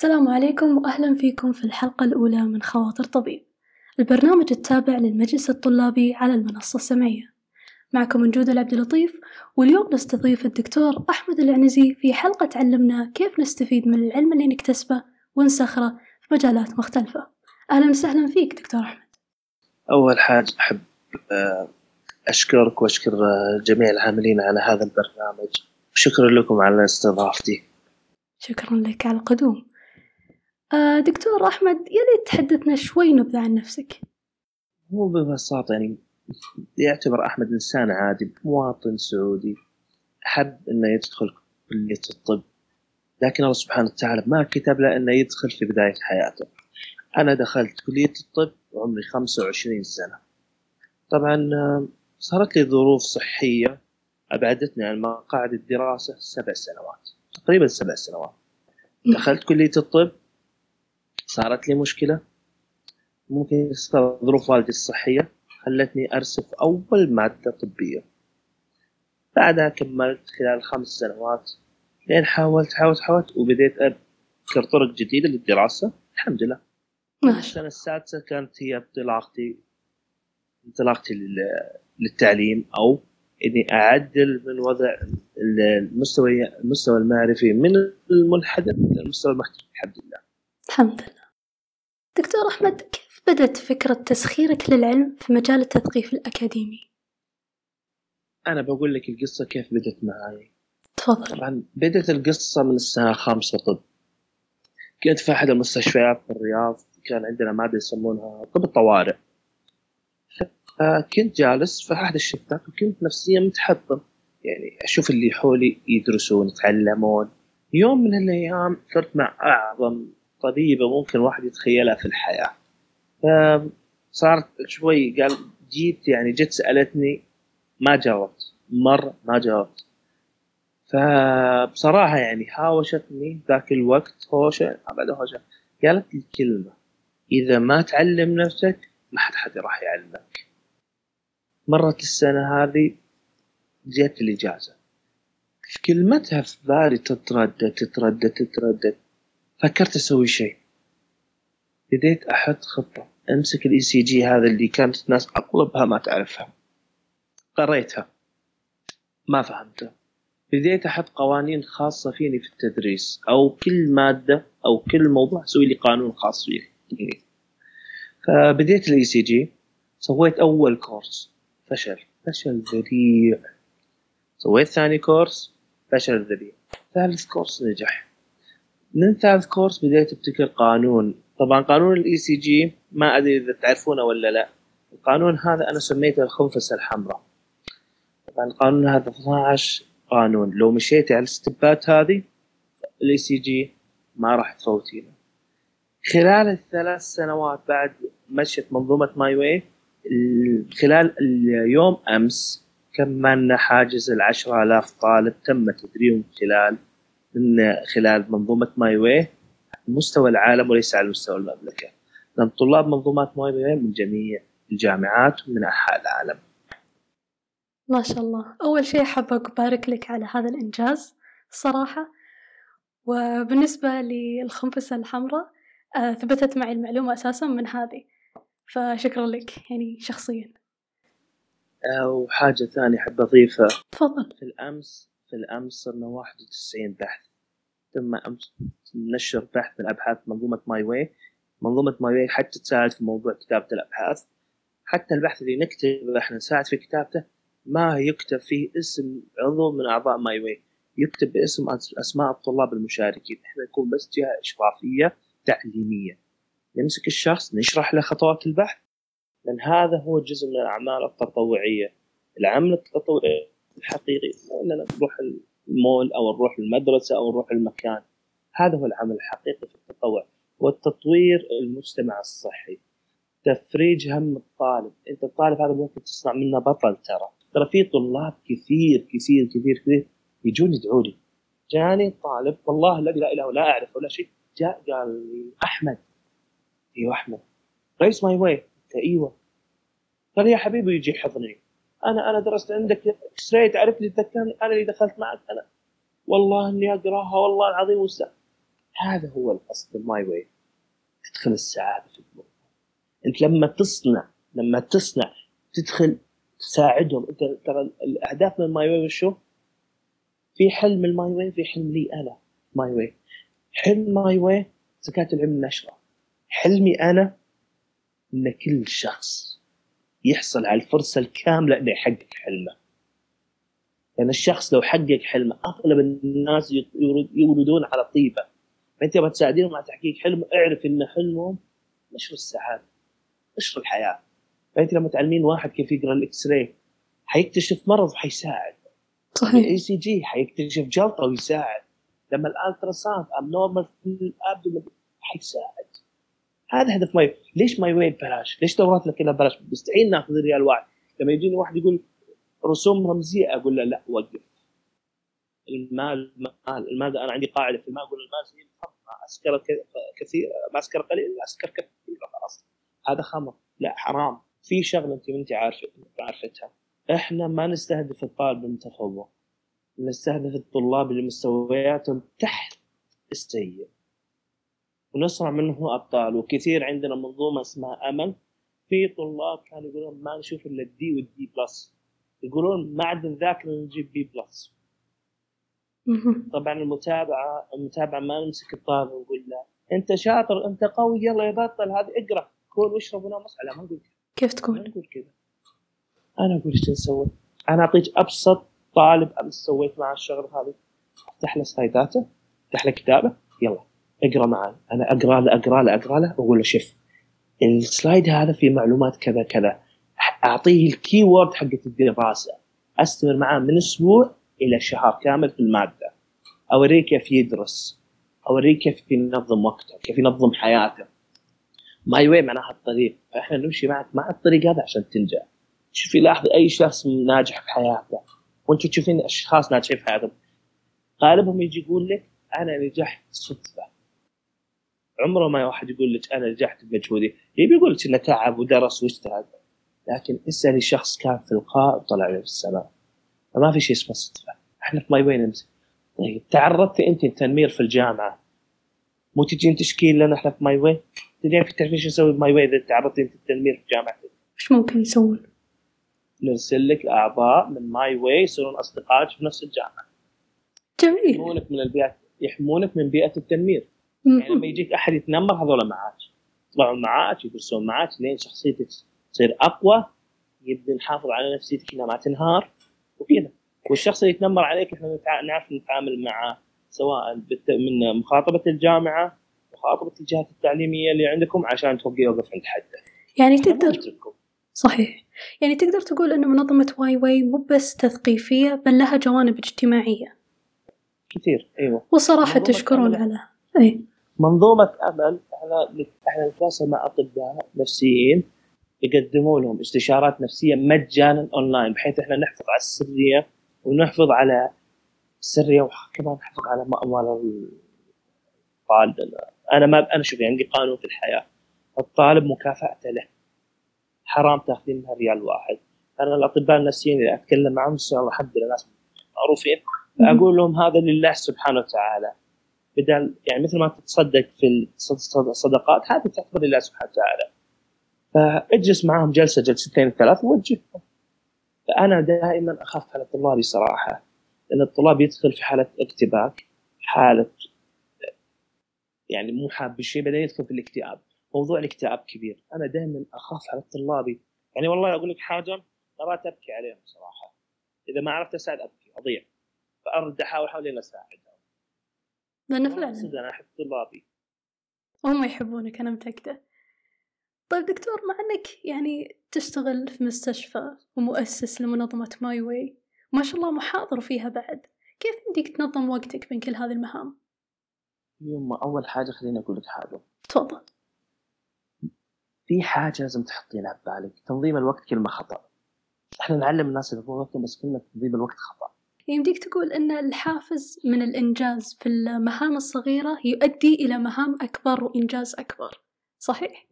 السلام عليكم وأهلا فيكم في الحلقة الأولى من خواطر طبيب، البرنامج التابع للمجلس الطلابي على المنصة السمعية، معكم نجود العبد اللطيف، واليوم نستضيف الدكتور أحمد العنزي في حلقة تعلمنا كيف نستفيد من العلم اللي نكتسبه ونسخره في مجالات مختلفة، أهلا وسهلا فيك دكتور أحمد. أول حاجة أحب آه، أشكرك وأشكر آه، جميع العاملين على هذا البرنامج وشكرا لكم على استضافتي شكرا لك على القدوم. آه دكتور أحمد يلي تحدثنا شوي نبذة عن نفسك. هو ببساطة يعني يعتبر أحمد إنسان عادي مواطن سعودي أحب أنه يدخل كلية الطب. لكن الله سبحانه وتعالى ما كتب له أنه يدخل في بداية حياته. أنا دخلت كلية الطب وعمري 25 سنة. طبعا آه، صارت لي ظروف صحية أبعدتني عن مقاعد الدراسة سبع سنوات تقريبا سبع سنوات. دخلت كلية الطب صارت لي مشكلة. ممكن ظروف والدي الصحية خلتني أرسف أول مادة طبية. بعدها كملت خلال خمس سنوات. لين حاولت حاولت حاولت وبديت أذكر طرق جديدة للدراسة. الحمد لله. السنة السادسة كانت هي انطلاقتي انطلاقتي للتعليم أو إني أعدل من وضع المستوى المستوى المعرفي من المنحدر إلى المستوى المحترف الحمد لله. الحمد لله. دكتور أحمد كيف بدأت فكرة تسخيرك للعلم في مجال التثقيف الأكاديمي؟ أنا بقول لك القصة كيف بدأت معاي. تفضل. طبعا بدأت القصة من السنة الخامسة طب. كنت في أحد المستشفيات في الرياض كان عندنا مادة يسمونها طب الطوارئ. كنت جالس في أحد الشفتات وكنت نفسيا متحطم يعني أشوف اللي حولي يدرسون يتعلمون. يوم من الأيام صرت مع أعظم طبيبة ممكن واحد يتخيلها في الحياة. فصارت شوي قال جيت يعني جت سألتني ما جاوبت مرة ما جاوبت. فبصراحة يعني هاوشتني ذاك الوقت هوشة أبدا هوشة قالت لي كلمة إذا ما تعلم نفسك ما حد حد راح يعلمك. مرت السنة هذه جت الإجازة في كلمتها في بالي تتردد تتردد تتردد. فكرت أسوي شيء. بديت أحط خطة. أمسك ال ECG هذا اللي كانت الناس أغلبها ما تعرفها. قريتها. ما فهمتها. بديت أحط قوانين خاصة فيني في التدريس. أو كل مادة أو كل موضوع أسوي لي قانون خاص فيه فبديت ال ECG سويت أول course فشل. فشل ذريع. سويت ثاني course فشل ذريع. ثالث course نجح. من ثالث course بديت ابتكر قانون طبعا قانون ال ECG ما أدري إذا تعرفونه ولا لا. القانون هذا أنا سميته الخنفسه الحمراء. طبعا القانون هذا 12 قانون. لو مشيتي على ال steps هذه ال ECG ما راح تفوتينه خلال الثلاث سنوات بعد مشيت منظومة ماي واي خلال اليوم أمس كملنا حاجز ال 10000 طالب تم تدريبهم خلال من خلال منظومة ماي واي مستوى العالم وليس على مستوى المملكة. لأن طلاب منظومات ماي واي من جميع الجامعات ومن أنحاء العالم. ما شاء الله. أول شيء حابة أبارك لك على هذا الإنجاز الصراحة وبالنسبة للخنفسة الحمراء آه، ثبتت معي المعلومة أساسا من هذه. فشكرا لك يعني شخصيا. وحاجة ثانية أحب أضيفها. تفضل. في الأمس في الأمس صرنا 91 بحث. تم أمس نشر بحث من أبحاث منظومة ماي واي. منظومة ماي واي حتى تساعد في موضوع كتابة الأبحاث. حتى البحث اللي نكتبه إحنا نساعد في كتابته ما يكتب فيه اسم عضو من أعضاء ماي واي. يكتب باسم أسماء الطلاب المشاركين. إحنا نكون بس جهة إشرافية تعليمية. نمسك الشخص نشرح له خطوات البحث. لأن هذا هو جزء من الأعمال التطوعية. العمل التطوعي الحقيقي مو اننا نروح المول أو نروح المدرسة أو نروح المكان. هذا هو العمل الحقيقي في التطوع والتطوير المجتمع الصحي. تفريج هم الطالب أنت الطالب هذا ممكن تصنع منه بطل ترى. ترى في طلاب كثير كثير كثير كثير يجون يدعوا لي. جاني طالب والله الذي لا إله ولا اعرف ولا شيء جاء قال لي أحمد. أيوه أحمد. رئيس ماي واي أيوه. قال يا حبيبي يجي حضني. أنا أنا درست عندك X-ray تعرف لي أنا اللي دخلت معك أنا. والله إني أقراها والله العظيم وسع. هذا هو القصد الماي واي تدخل السعادة في الموضوع أنت لما تصنع لما تصنع تدخل تساعدهم. أنت ترى الأهداف من الماي واي وشو؟ في حلم الماي واي في حلم لي أنا ماي واي حلم ماي واي زكاة العلم النشرة حلمي أنا إن كل شخص يحصل على الفرصة الكاملة انه يحقق حلمه. لأن الشخص لو حقق حلمه أغلب الناس يولدون على طيبة. فانت تبغى تساعدينهم على تحقيق حلم اعرف إن حلمهم نشر السعادة نشر الحياة. فأنت لما تعلمين واحد كيف يقرأ ال X-ray حيكتشف مرض وحيساعد. صحيح. ال ECG حيكتشف جلطة ويساعد. لما ال ultrasound abnormal في ال abdomen حيساعد. هذا هدف ماي ليش ماي واي ببلاش؟ ليش دوراتنا كلها ببلاش؟ مستحيل ناخذ ريال واحد. لما يجيني واحد يقول رسوم رمزية أقول له لا وقف. المال المال المال أنا عندي قاعدة في المال أقول المال زي الخمر ما أسكر كثير ما أسكر قليل أسكر كثير خلاص. هذا خمر. لا حرام. في شغلة أنت أنت عارفه عارفتها. إحنا ما نستهدف الطالب المتفوق نستهدف الطلاب اللي مستوياتهم تحت السيء. ونصنع منه أبطال. وكثير عندنا منظومة اسمها أمل. في طلاب كانوا يقولون ما نشوف إلا ال D وال D plus يقولون معدن ذاكره نجيب B plus طبعا المتابعه المتابعة ما نمسك الطالب ونقول له أنت شاطر أنت قوي يلا يبطل هذا اقرأ. كل واشرب ونام اصحى لا ما نقول كذا. كيف تكون؟ ما نقول كذا. أنا أقول إيش نسوي؟ أنا أعطيك أبسط طالب امس سويت معه الشغله هذه. افتح له slide اته افتح له كتابه يلا. أقرأ معي أنا أقرأ له أقرأ له أقرأ له وأقول له شوف ال slide هذا فيه معلومات كذا كذا. أعطيه ال keyword حقت الدراسة. أستمر معاه من أسبوع إلى شهر كامل في المادة. اوريه كيف يدرس. اوريه كيف ينظم وقته كيف ينظم حياته. My Way معناها الطريق. فاحنا نمشي معك مع الطريق هذا عشان تنجح. شوفي لاحظ أي شخص ناجح في حياته. وانت تشوفين أشخاص ناجحين في حياتهم. غالبهم يجي يقول لك أنا نجحت صدفة. عمره ما واحد يقول لك أنا نجحت بمجهودي. يبي يقول لك إنه تعب ودرس واجتهد. لكن اسالي شخص كان في القاع وطلع له في السماء. فما في شيء اسمه صدفة. إحنا في My Way طيب تعرضت أنت للتنمر في الجامعة. مو تجين تشكين لنا إحنا في My Way تدرين في تعرفين شو نسوي ب My Way إذا تعرضت أنت للتنمر في جامعتك إيش ممكن يسوون؟ نرسل لك أعضاء من My Way يصيرون أصدقائك في نفس الجامعة. جميل. يحمونك من البيئه يحمونك من بيئة التنمر. يعني لما يجيك أحد يتنمر هذول معاك. يطلعون معاك يدرسون معاك لين شخصيتك تصير أقوى يبدا نحافظ على نفسيتك إنها ما تنهار وكذا. والشخص اللي يتنمر عليك إحنا نعرف نتعامل معه سواء من مخاطبة الجامعة مخاطبة الجهات التعليمية اللي عندكم عشان توقي يوقف عند حده. يعني تقدر صحيح. يعني تقدر تقول أن منظمة واي واي مو بس تثقيفية بل لها جوانب اجتماعية. كثير أيوة. وصراحة تشكرون على أي منظومة أمل إحنا إحنا نتواصل مع أطباء نفسيين يقدموا لهم استشارات نفسية مجانا أونلاين بحيث إحنا نحفظ على السرية ونحفظ على السرية وكمان نحفظ على أموال الطالب. أنا ما أنا شوفي عندي قانون في الحياة الطالب مكافأته له. حرام تاخذين منها ريال واحد. أنا الأطباء النفسيين اللي أتكلم معهم إن شاء الله الحمد لله ناس معروفين أقول لهم هذا لله سبحانه وتعالى. بدل يعني مثل ما تتصدق في الصدقات هذه تعتبر لله سبحانه وتعالى. فاجلس معهم جلسة جلستين ثلاث ووجههم. فأنا دائما أخاف على طلابي صراحة لأن الطلاب يدخل في حالة ارتباك حالة يعني مو حاب الشيء بعدين يدخل في الاكتئاب. موضوع الاكتئاب كبير. أنا دائما أخاف على طلابي. يعني والله أقول لك حاجة مرات أبكي عليهم صراحة. إذا ما عرفت أساعد أبكي أضيع. فأرد أحاول أحاول إني اساعدهم لأنه فعلا. أنا أحب طلابي هم يحبونك أنا متأكدة. طيب دكتور مع إنك يعني تشتغل في مستشفى ومؤسس لمنظمة My Way ما شاء الله محاضر فيها بعد كيف يمديك تنظم وقتك بين كل هذه المهام؟ يوم أول حاجة خليني أقول لك حاجة. تفضل. في حاجة لازم تحطينها ببالك تنظيم الوقت كلمه خطأ. إحنا نعلم الناس ينظمون وقتهم بس كلمه تنظيم الوقت خطأ. يمديك تقول إن الحافز من الإنجاز في المهام الصغيرة يؤدي إلى مهام أكبر وإنجاز أكبر. صحيح؟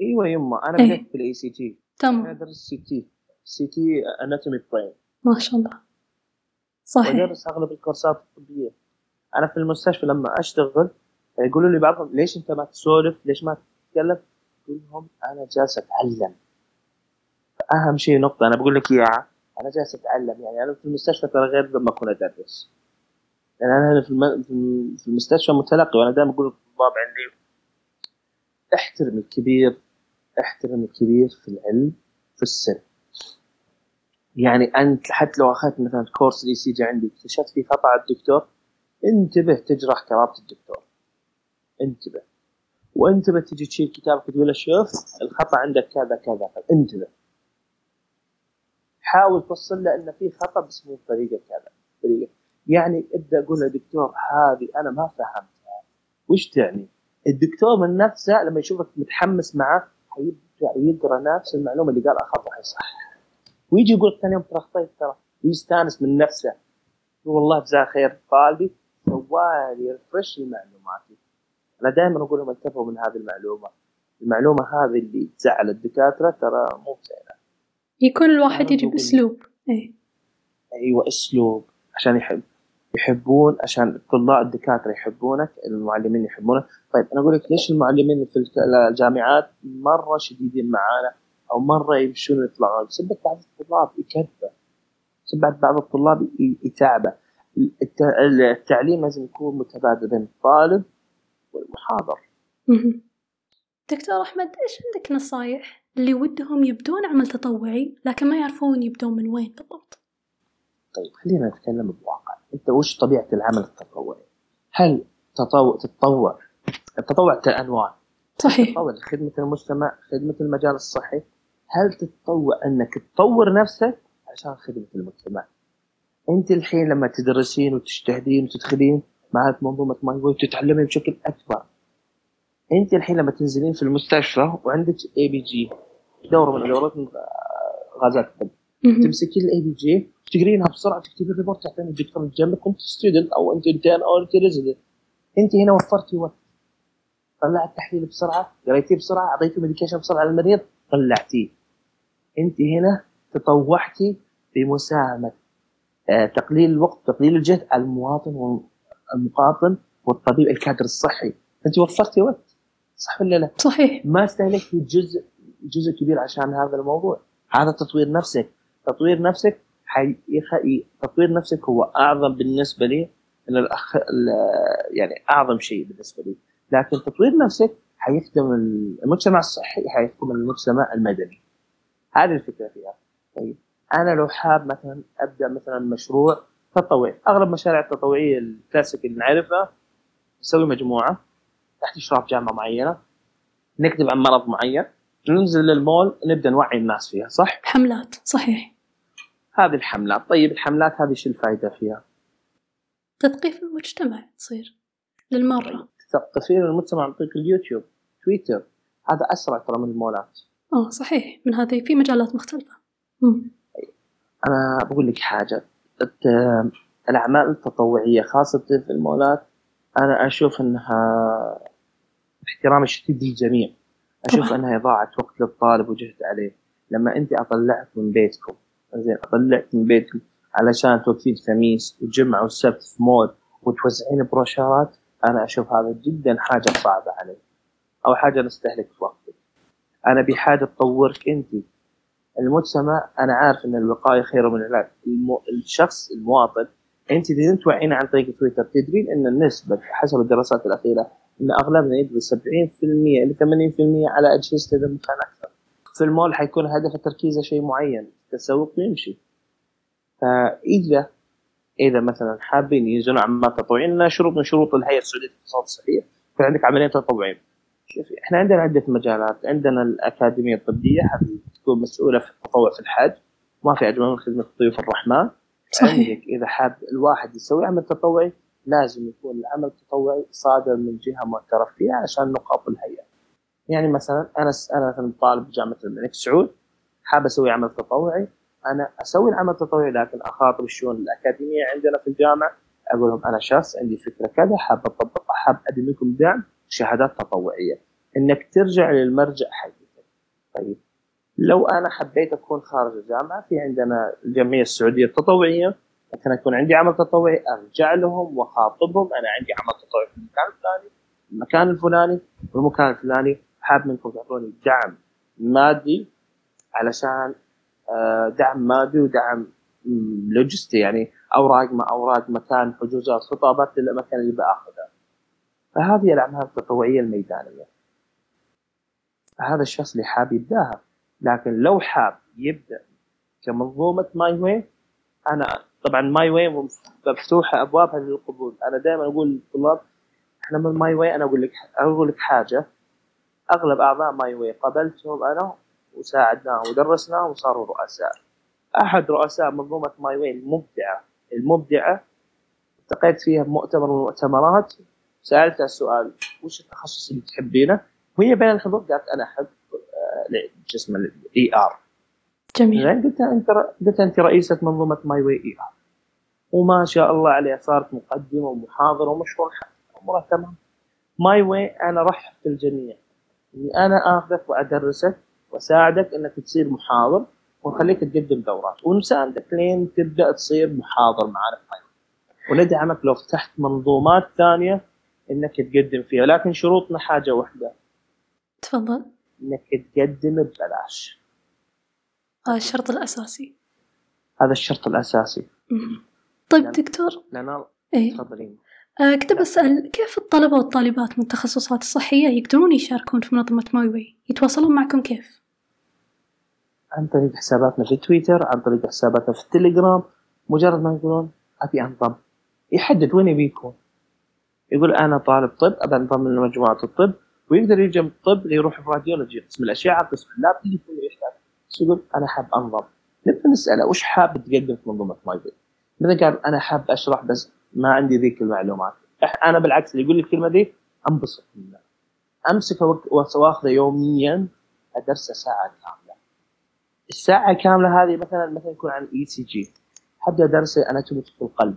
إيوه يما أنا بديت أيه. في ال CT تمام. أنا ادرس CT CT anatomy brain ما شاء الله. صحيح. وادرس أغلب الكورسات الطبية. أنا في المستشفى لما أشتغل يقولوا لي بعضهم ليش أنت ما تسولف؟ ليش ما تتكلم؟ أقول لهم أنا جالس أتعلم. أهم شيء نقطة أنا بقول لك إياها. أنا جالس أتعلم يعني أنا في المستشفى ترى غير لما أكون أدرس. يعني أنا هنا في الم- في المستشفى متلقي وأنا دائما أقول للطلاب عندي احترم الكبير احترم الكبير في العلم في السن. يعني أنت حتى لو أخذت مثلا كورس ال ECG عندي اكتشفت فيه خطأ على الدكتور انتبه تجرح كرامة الدكتور. انتبه. وانتبه تجي تشيل كتابك تقول له شوف الخطأ عندك كذا كذا. انتبه. حاول توصل له ان في خطأ بس مو بطريقة كذا طريقه يعني إبدأ قول له دكتور هذه أنا ما فهمتها. وش تعني؟ الدكتور من نفسه لما يشوفك متحمس معه حيبدا يقرأ نفس المعلومة اللي قالها خطأ حيصح ويجي يقول ثاني يوم ترى خطيت ترى. ويستأنس من نفسه. والله جزاه خير طالبي سوالي ريفرش لمعلوماتي أنا دائما أقول لهم انتبهوا من هذه المعلومة. المعلومة هذه اللي تزعل الدكاترة ترى مو بزينه يكون الواحد أنا يجي بقول- بأسلوب. إيه. أيوه أسلوب عشان يحب يحبون عشان الطلاب الدكاترة يحبونك المعلمين يحبونك. طيب أنا أقول لك ليش المعلمين في الجامعات مرة شديدين معانا أو مرة يمشون ويطلعون بسبب بعض الطلاب يكذبه بسبب بعض الطلاب يتعبه. الت- التعليم لازم يكون متبادل بين الطالب والمحاضر. دكتور أحمد إيش عندك نصايح؟ اللي ودهم يبدون عمل تطوعي لكن ما يعرفون يبدون من وين بالضبط؟ طيب خلينا نتكلم بواقع. أنت وش طبيعة العمل التطوعي؟ هل تطوع تتطوع التطوع انواع صحيح. تتطوع لخدمة المجتمع خدمة المجال الصحي؟ هل تتطوع أنك تطور نفسك عشان خدمة المجتمع؟ أنت الحين لما تدرسين وتجتهدين وتدخلين معك منظومة My Way وتتعلمي بشكل أكبر. انت الحين لما تنزلين في المستشفى وعندك ABG دورة من دورات غازات الدم. تمسكين ال ABG تقرينها بسرعة تكتبين ال report تعطين الدكتور اللي جنبك وانت student أو أنت intern أو أنت resident انت هنا وفرتي وقت. طلعت تحليل بسرعة قريتيه بسرعة اعطيتي medication بسرعة للمريض طلعتيه. انت هنا تطوعتي بمساهمه آه، تقليل الوقت تقليل الجهد على المواطن والمقاطن والطبيب الكادر الصحي. انت وفرتي وقت. صح ولا لا؟ صحيح. ما استهلكتي جزء جزء كبير عشان هذا الموضوع. هذا تطوير نفسك. تطوير نفسك حي... تطوير نفسك هو أعظم بالنسبة لي من الأخ... ال- يعني أعظم شيء بالنسبة لي. لكن تطوير نفسك حيخدم المجتمع الصحي حيخدم المجتمع المدني. هذه الفكرة فيها. طيب. أنا لو حاب مثلا أبدأ مثلا مشروع تطوعي. أغلب المشاريع التطوعية الكلاسيك اللي نعرفها نسوي مجموعة. تحت اشراف جامعه معينة نكتب عن مرض معين ننزل للمول نبدأ نوعي الناس فيها صح؟ حملات صحيح هذه الحملات طيب الحملات هذه شو الفائده فيها؟ تثقيف المجتمع تصير للمرة تثقيفين المجتمع عن طريق اليوتيوب تويتر هذا أسرع ترى من المولات آه صحيح من هذه في مجالات مختلفة مم. أنا بقول لك حاجة الأعمال التطوعية خاصة في المولات أنا أشوف إنها احترام الشديد للجميع أشوف. أنها اضاعه وقت للطالب وجهد عليه. لما أنت اطلعك من بيتكم زين اطلعك من بيتكم علشان توقفين الخميس والجمعه والسبت في مول وتوزعين بروشارات أنا أشوف هذا جدا حاجة صعبة علي أو حاجة نستهلك في وقتك. أنا بحاجة تطورك أنت. المجتمع أنا عارف إن الوقاية خير من العلاج المو... الشخص المواطن أنت إذا توعينا عن طريق تويتر تدرين إن النسبة حسب الدراسات الأخيرة إن أغلبنا يدرس 70% إلى 80% على أجهزة المكان أكثر. في المول حيكون هدف تركيزه شيء معين تسوق ويمشي فإذا إذا مثلا حابين ينزلون عمال تطوعين لنا شروط من شروط الهيئة السعودية للاقتصاد الصحيه في عندك عملية تطوعين شوفي إحنا عندنا عدة مجالات. عندنا الأكاديمية الطبية هذه تكون مسؤولة في التطوع في الحج ما في اجمل من خدمة ضيوف الرحمن. صحيح. عندك إذا حاب الواحد يسوي عمل تطوعي لازم يكون العمل التطوعي صادر من جهة معترف فيها عشان نقاط الهيئة. يعني مثلا أنا أنا مثلا طالب بجامعه الملك سعود حاب أسوي عمل تطوعي أنا أسوي العمل التطوعي لكن اخاطب الشؤون الأكاديمية عندنا في الجامعة أقول لهم أنا شخص عندي فكرة كذا حاب أطبقها حاب ادي منكم دعم شهادات تطوعية إنك ترجع للمرجع حقك. طيب لو أنا حبيت أكون خارج الجامعة في عندنا الجمعية السعودية التطوعية ممكن يكون عندي عمل تطوعي أرجع لهم وأخاطبهم أنا عندي عمل تطوعي في المكان الفلاني المكان الفلاني والمكان الفلاني حاب منكم تعطوني دعم مادي علشان آه، دعم مادي ودعم لوجستي يعني أوراق ما أوراق مكان حجوزات خطابات للاماكن اللي باخذها فهذه الأعمال التطوعية الميدانية. فهذا الشخص اللي حاب يبداها لكن لو حاب يبدأ كمنظومة My Way أنا طبعا My Way مفتوحة أبوابها للقبول. أنا دائما أقول للطلاب إحنا من My Way أنا أقول لك أقول لك حاجة. أغلب أعضاء My Way قبلتهم أنا وساعدناهم ودرسناهم وصاروا رؤساء. أحد رؤساء منظومة ماي واي المبدعة المبدعة التقيت فيها بمؤتمر من المؤتمرات. سالتها السؤال وش التخصص اللي تحبينه؟ وهي بين الحضور قالت أنا أحب آه، اسمه ال ER جميل. زين قلت أنت قلت أنت رئيسة منظومة My Way ER. وما شاء الله عليها صارت مقدمة ومحاضرة ومشروع امورها تمام. My Way أنا رحب في الجميع. إني أنا آخذك وأدرسك وأساعدك إنك تصير محاضر ونخليك تقدم دورات. ونساعدك لين تبدأ تصير محاضر معنا في My Way وندعمك لو فتحت منظومات ثانية إنك تقدم فيها. لكن شروطنا حاجة واحدة. تفضل. إنك تقدم ببلاش. الشرط الأساسي. هذا الشرط الأساسي. مم. طيب لأن- دكتور. لأن إيه. تفضلين. آه كنت بسأل كيف الطلبة والطالبات من التخصصات الصحية يقدرون يشاركون في منظمة My Way؟ يتواصلون معكم كيف؟ عن طريق حساباتنا في تويتر عن طريق حساباتنا في التليجرام مجرد ما يقولون أبي انضم يحدد وين يبي يكون يقول أنا طالب طب ابى انضم لمجموعة الطب. ويقدر يجي من الطب يروح في radiology قسم الأشعة قسم ال lab اللي يحتاج يقول أنا حاب انضم نبدا نسأله وش حاب تقدم في منظومة My Way مثلا قال أنا حاب أشرح بس ما عندي ذيك المعلومات. أنا بالعكس اللي يقول لي الكلمة دي أنبسط منه امسكه وأخذه يوميا ادرسه ساعة كاملة. الساعة كاملة هذه مثلا مثلا يكون عن ECG حبدا anatomy في القلب.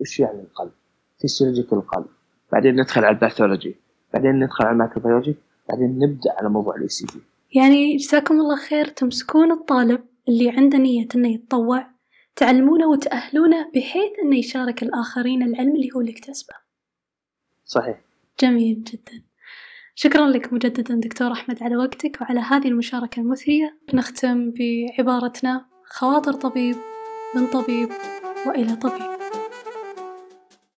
وش يعني القلب؟ فيسيولوجيك القلب بعدين ندخل على ال pathology. بعدين ندخل على ال microbiology. بعدين نبدأ على موضوع ال ECG يعني جزاكم الله خير تمسكون الطالب اللي عنده نية إنه يتطوع تعلمونه وتأهلونه بحيث إنه يشارك الآخرين العلم اللي هو اللي اكتسبه. صحيح. جميل جدا. شكرا لك مجددا دكتور أحمد على وقتك وعلى هذه المشاركة المثرية. نختم بعبارتنا خواطر طبيب من طبيب وإلى طبيب.